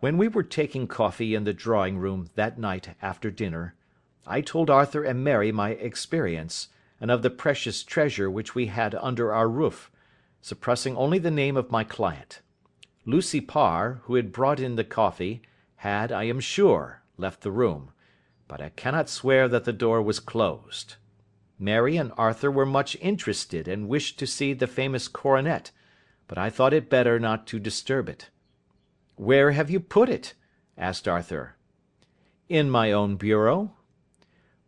When we were taking coffee in the drawing room that night after dinner, I told Arthur and Mary my experience, and of the precious treasure which we had under our roof, suppressing only the name of my client. Lucy Parr, who had brought in the coffee, had, I am sure, left the room, but I cannot swear that the door was closed. Mary and Arthur were much interested and wished to see the famous coronet, but I thought it better not to disturb it. "Where have you put it?" asked Arthur. "In my own bureau."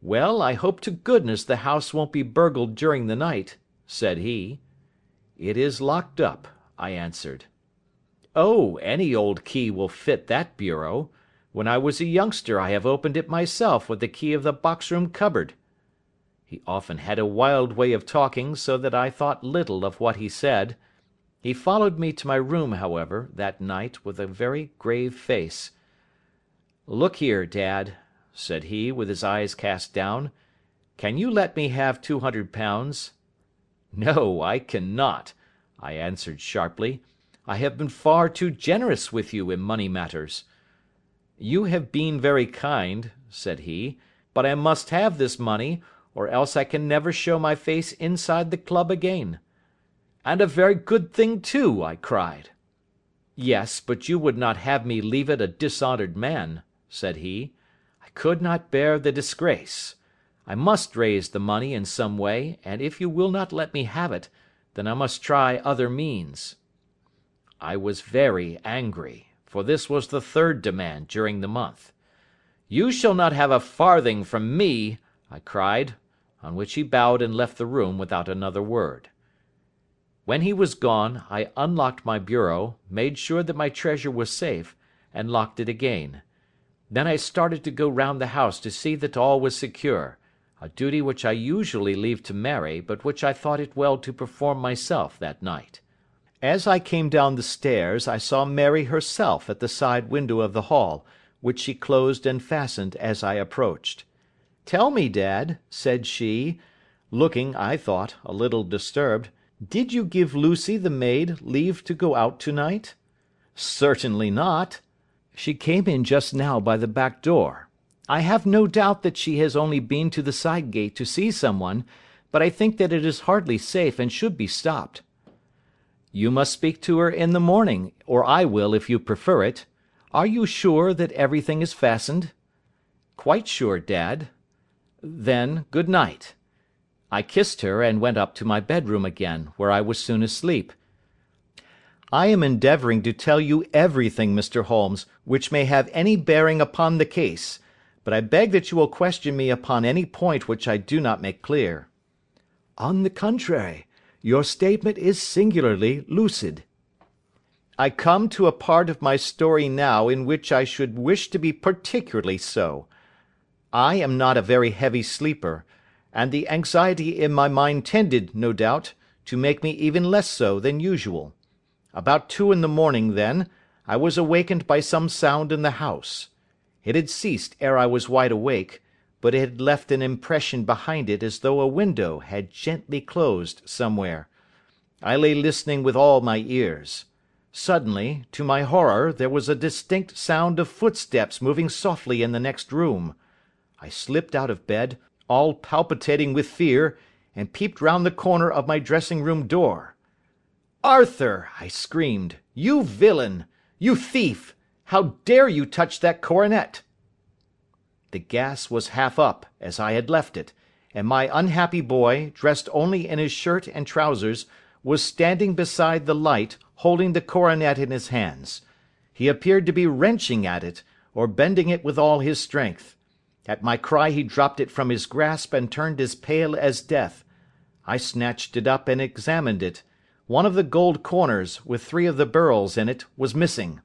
"Well, I hope to goodness the house won't be burgled during the night," said he. "It is locked up," I answered. "Oh, any old key will fit that bureau. When I was a youngster I have opened it myself with the key of the box room cupboard." He often had a wild way of talking so that I thought little of what he said. He followed me to my room, however, that night with a very grave face. "Look here, Dad," said he, with his eyes cast down, "can you let me have two hundred pounds?" "No, I cannot," I answered sharply. "I have been far too generous with you in money matters." "You have been very kind," said he, "but I must have this money, or else I can never show my face inside the club again. "And a very good thing too," I cried. "Yes, but you would not have me leave it a dishonoured man," said he. "I could not bear the disgrace. I must raise the money in some way, and if you will not let me have it, then I must try other means." I was very angry, for this was the third demand during the month. "You shall not have a farthing from me," I cried, on which he bowed and left the room without another word. When he was gone, I unlocked my bureau, made sure that my treasure was safe, and locked it again. Then I started to go round the house to see that all was secure, a duty which I usually leave to Mary, but which I thought it well to perform myself that night. As I came down the stairs I saw Mary herself at the side window of the hall, which she closed and fastened as I approached. "Tell me, Dad," said she, looking, I thought, a little disturbed. Did you give Lucy, the maid, leave to go out to night?" "Certainly not. She came in just now by the back door. I have no doubt that she has only been to the side gate to see someone, but I think that it is hardly safe and should be stopped." "You must speak to her in the morning, or I will if you prefer it. Are you sure that everything is fastened?" "Quite sure, Dad." "Then, good night. I kissed her, and went up to my bedroom again, where I was soon asleep. I am endeavouring to tell you everything, Mr. Holmes, which may have any bearing upon the case, but I beg that you will question me upon any point which I do not make clear." "On the contrary, your statement is singularly lucid." "I come to a part of my story now in which I should wish to be particularly so. I am not a very heavy sleeper and the anxiety in my mind tended, no doubt, to make me even less so than usual. About two in the morning, then, I was awakened by some sound in the house. It had ceased ere I was wide awake, but it had left an impression behind it as though a window had gently closed somewhere. I lay listening with all my ears. Suddenly, to my horror, there was a distinct sound of footsteps moving softly in the next room. I slipped out of bed, all palpitating with fear, and peeped round the corner of my dressing room door. "Arthur!" I screamed, "you villain! You thief! How dare you touch that coronet?" The gas was half up, as I had left it, and my unhappy boy, dressed only in his shirt and trousers, was standing beside the light, holding the coronet in his hands. He appeared to be wrenching at it, or bending it with all his strength. At my cry he dropped it from his grasp and turned as pale as death. I snatched it up and examined it. One of the gold corners, with three of the beryls in it, was missing.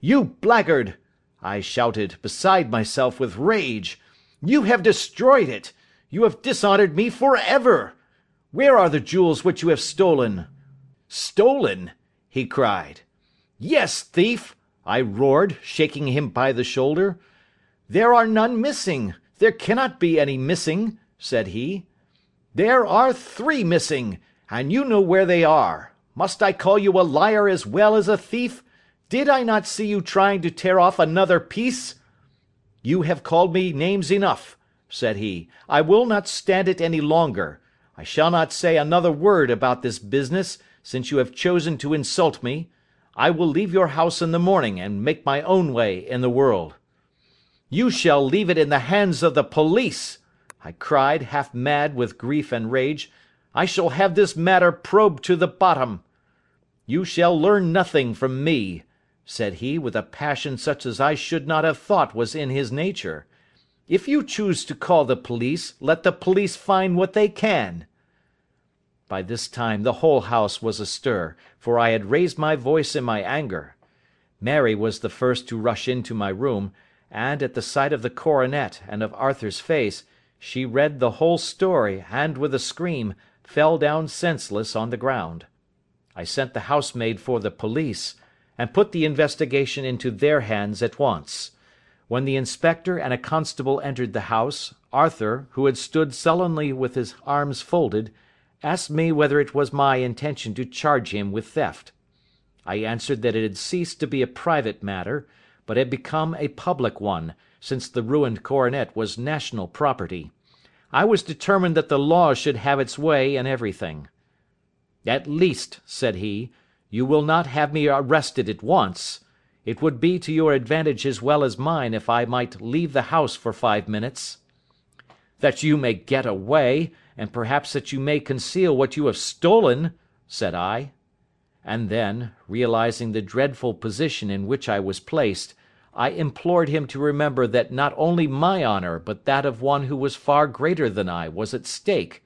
"You blackguard!" I shouted, beside myself with rage. "You have destroyed it! You have dishonoured me for ever! Where are the jewels which you have stolen?" "Stolen!" he cried. "Yes, thief!" I roared, shaking him by the shoulder. "There are none missing. There cannot be any missing," said he. "There are three missing, and you know where they are. Must I call you a liar as well as a thief? Did I not see you trying to tear off another piece? You have called me names enough, said he. I will not stand it any longer. I shall not say another word about this business, since you have chosen to insult me. I will leave your house in the morning, and make my own way in the world. You shall leave it in the hands of the police, I cried, half mad with grief and rage. I shall have this matter probed to the bottom. You shall learn nothing from me, said he, with a passion such as I should not have thought was in his nature. If you choose to call the police, let the police find what they can. By this time the whole house was astir, for I had raised my voice in my anger. Mary was the first to rush into my room, and, at the sight of the coronet and of Arthur's face, she read the whole story, and, with a scream, fell down senseless on the ground. I sent the housemaid for the police, and put the investigation into their hands at once. When the inspector and a constable entered the house, Arthur, who had stood sullenly with his arms folded, asked me whether it was my intention to charge him with theft. I answered that it had ceased to be a private matter, but had become a public one, since the ruined coronet was national property. I was determined that the law should have its way in everything. At least, said he, you will not have me arrested at once. It would be to your advantage as well as mine if I might leave the house for five minutes. That you may get away, and perhaps that you may conceal what you have stolen, said I. And then, realizing the dreadful position in which I was placed, I implored him to remember that not only my honour but that of one who was far greater than I was at stake,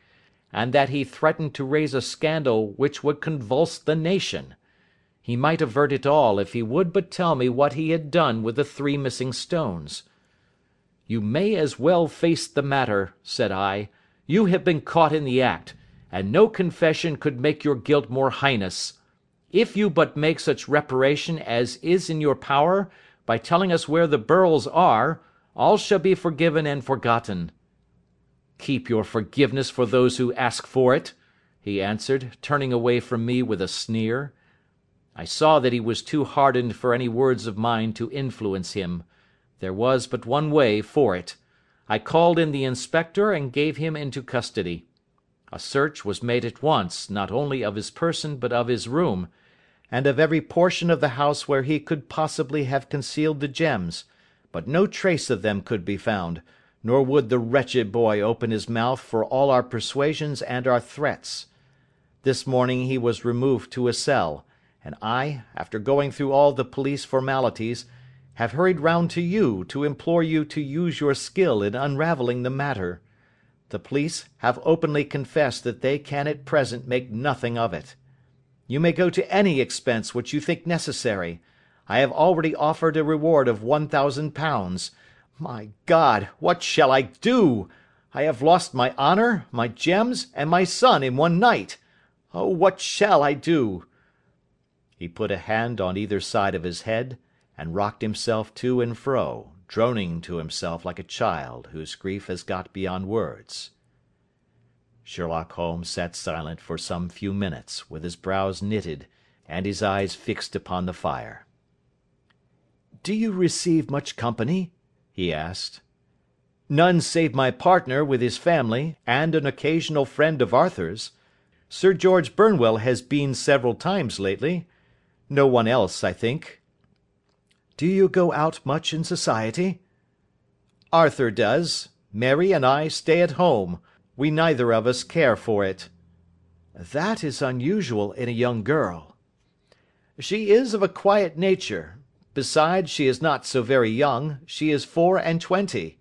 and that he threatened to raise a scandal which would convulse the nation. He might avert it all if he would but tell me what he had done with the three missing stones. You may as well face the matter, said I. You have been caught in the act, and no confession could make your guilt more heinous. If you but make such reparation as is in your power, by telling us where the beryls are, all shall be forgiven and forgotten. Keep your forgiveness for those who ask for it, he answered, turning away from me with a sneer. I saw that he was too hardened for any words of mine to influence him. There was but one way for it. I called in the inspector and gave him into custody. A search was made at once, not only of his person but of his room, and of every portion of the house where he could possibly have concealed the gems, but no trace of them could be found, nor would the wretched boy open his mouth for all our persuasions and our threats. This morning he was removed to a cell, and I, after going through all the police formalities, have hurried round to you to implore you to use your skill in unravelling the matter. The police have openly confessed that they can at present make nothing of it. You may go to any expense which you think necessary. I have already offered a reward of one thousand pounds. My God, what shall I do? I have lost my honour, my gems, and my son in one night. Oh, what shall I do? He put a hand on either side of his head, and rocked himself to and fro, droning to himself like a child whose grief has got beyond words. Sherlock Holmes sat silent for some few minutes, with his brows knitted, and his eyes fixed upon the fire. "Do you receive much company?" he asked. "None save my partner with his family, and an occasional friend of Arthur's. Sir George Burnwell has been several times lately. No one else, I think. Do you go out much in society? Arthur does. Mary and I stay at home. We neither of us care for it. That is unusual in a young girl. She is of a quiet nature. Besides, she is not so very young. She is four and twenty.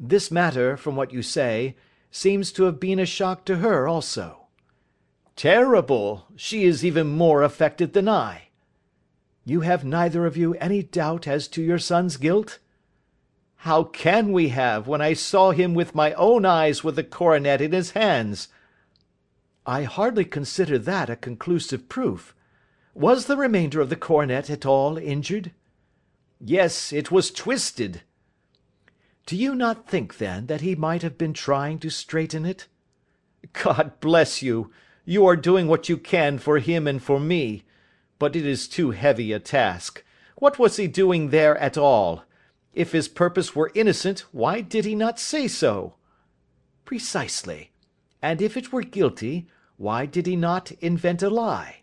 This matter, from what you say, seems to have been a shock to her also. Terrible! She is even more affected than I. You have neither of you any doubt as to your son's guilt? How can we have, when I saw him with my own eyes with the coronet in his hands? I hardly consider that a conclusive proof. Was the remainder of the coronet at all injured? Yes, it was twisted. Do you not think, then, that he might have been trying to straighten it? God bless you! You are doing what you can for him and for me. but it is too heavy a task. What was he doing there at all? If his purpose were innocent, why did he not say so?" "Precisely. And if it were guilty, why did he not invent a lie?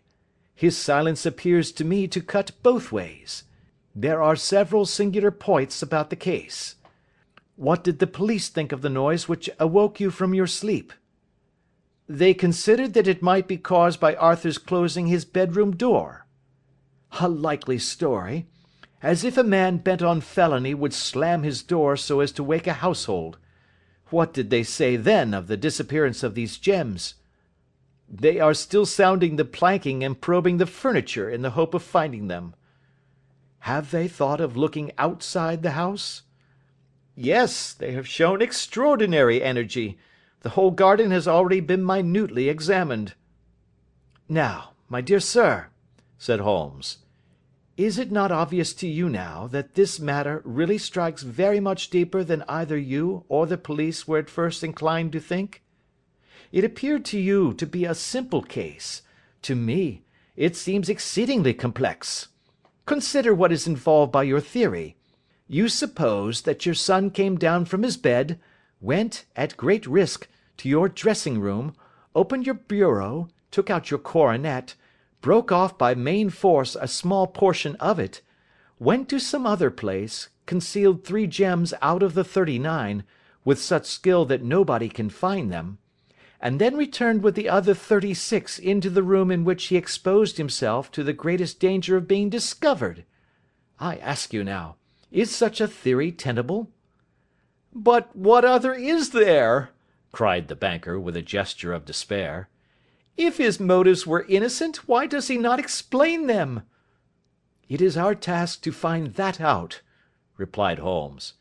His silence appears to me to cut both ways. There are several singular points about the case. What did the police think of the noise which awoke you from your sleep?" "They considered that it might be caused by Arthur's closing his bedroom door." "A likely story. As if a man bent on felony would slam his door so as to wake a household. What did they say then of the disappearance of these gems?" "They are still sounding the planking and probing the furniture in the hope of finding them." "Have they thought of looking outside the house?" "Yes, they have shown extraordinary energy. The whole garden has already been minutely examined." "Now, my dear sir," said Holmes, "is it not obvious to you now that this matter really strikes very much deeper than either you or the police were at first inclined to think? It appeared to you to be a simple case. To me it seems exceedingly complex. Consider what is involved by your theory. You suppose that your son came down from his bed, went, at great risk, to your dressing room, opened your bureau, took out your coronet, broke off by main force a small portion of it, went to some other place, concealed three gems out of the thirty nine, with such skill that nobody can find them, and then returned with the other thirty six into the room in which he exposed himself to the greatest danger of being discovered. I ask you now. Is such a theory tenable?" "But what other is there?" cried the banker, with a gesture of despair. "If his motives were innocent, why does he not explain them?" "It is our task to find that out," replied Holmes.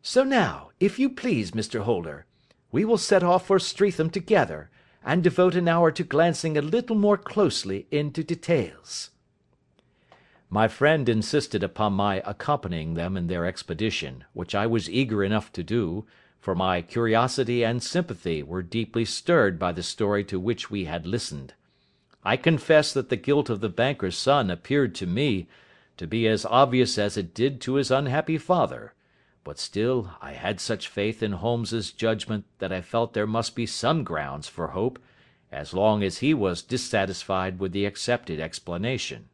"So now, if you please, Mr. Holder, we will set off for Streatham together, and devote an hour to glancing a little more closely into details. My friend insisted upon my accompanying them in their expedition, which I was eager enough to do, for my curiosity and sympathy were deeply stirred by the story to which we had listened. I confess that the guilt of the banker's son appeared to me to be as obvious as it did to his unhappy father, but still I had such faith in Holmes's judgment that I felt there must be some grounds for hope as long as he was dissatisfied with the accepted explanation.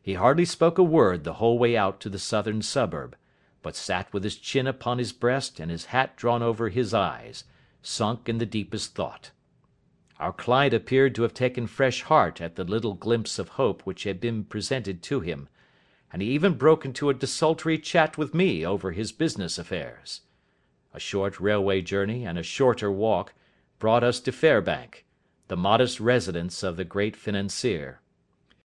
He hardly spoke a word the whole way out to the southern suburb, but sat with his chin upon his breast and his hat drawn over his eyes, sunk in the deepest thought. Our client appeared to have taken fresh heart at the little glimpse of hope which had been presented to him, and he even broke into a desultory chat with me over his business affairs. A short railway journey and a shorter walk brought us to Fairbank, the modest residence of the great financier.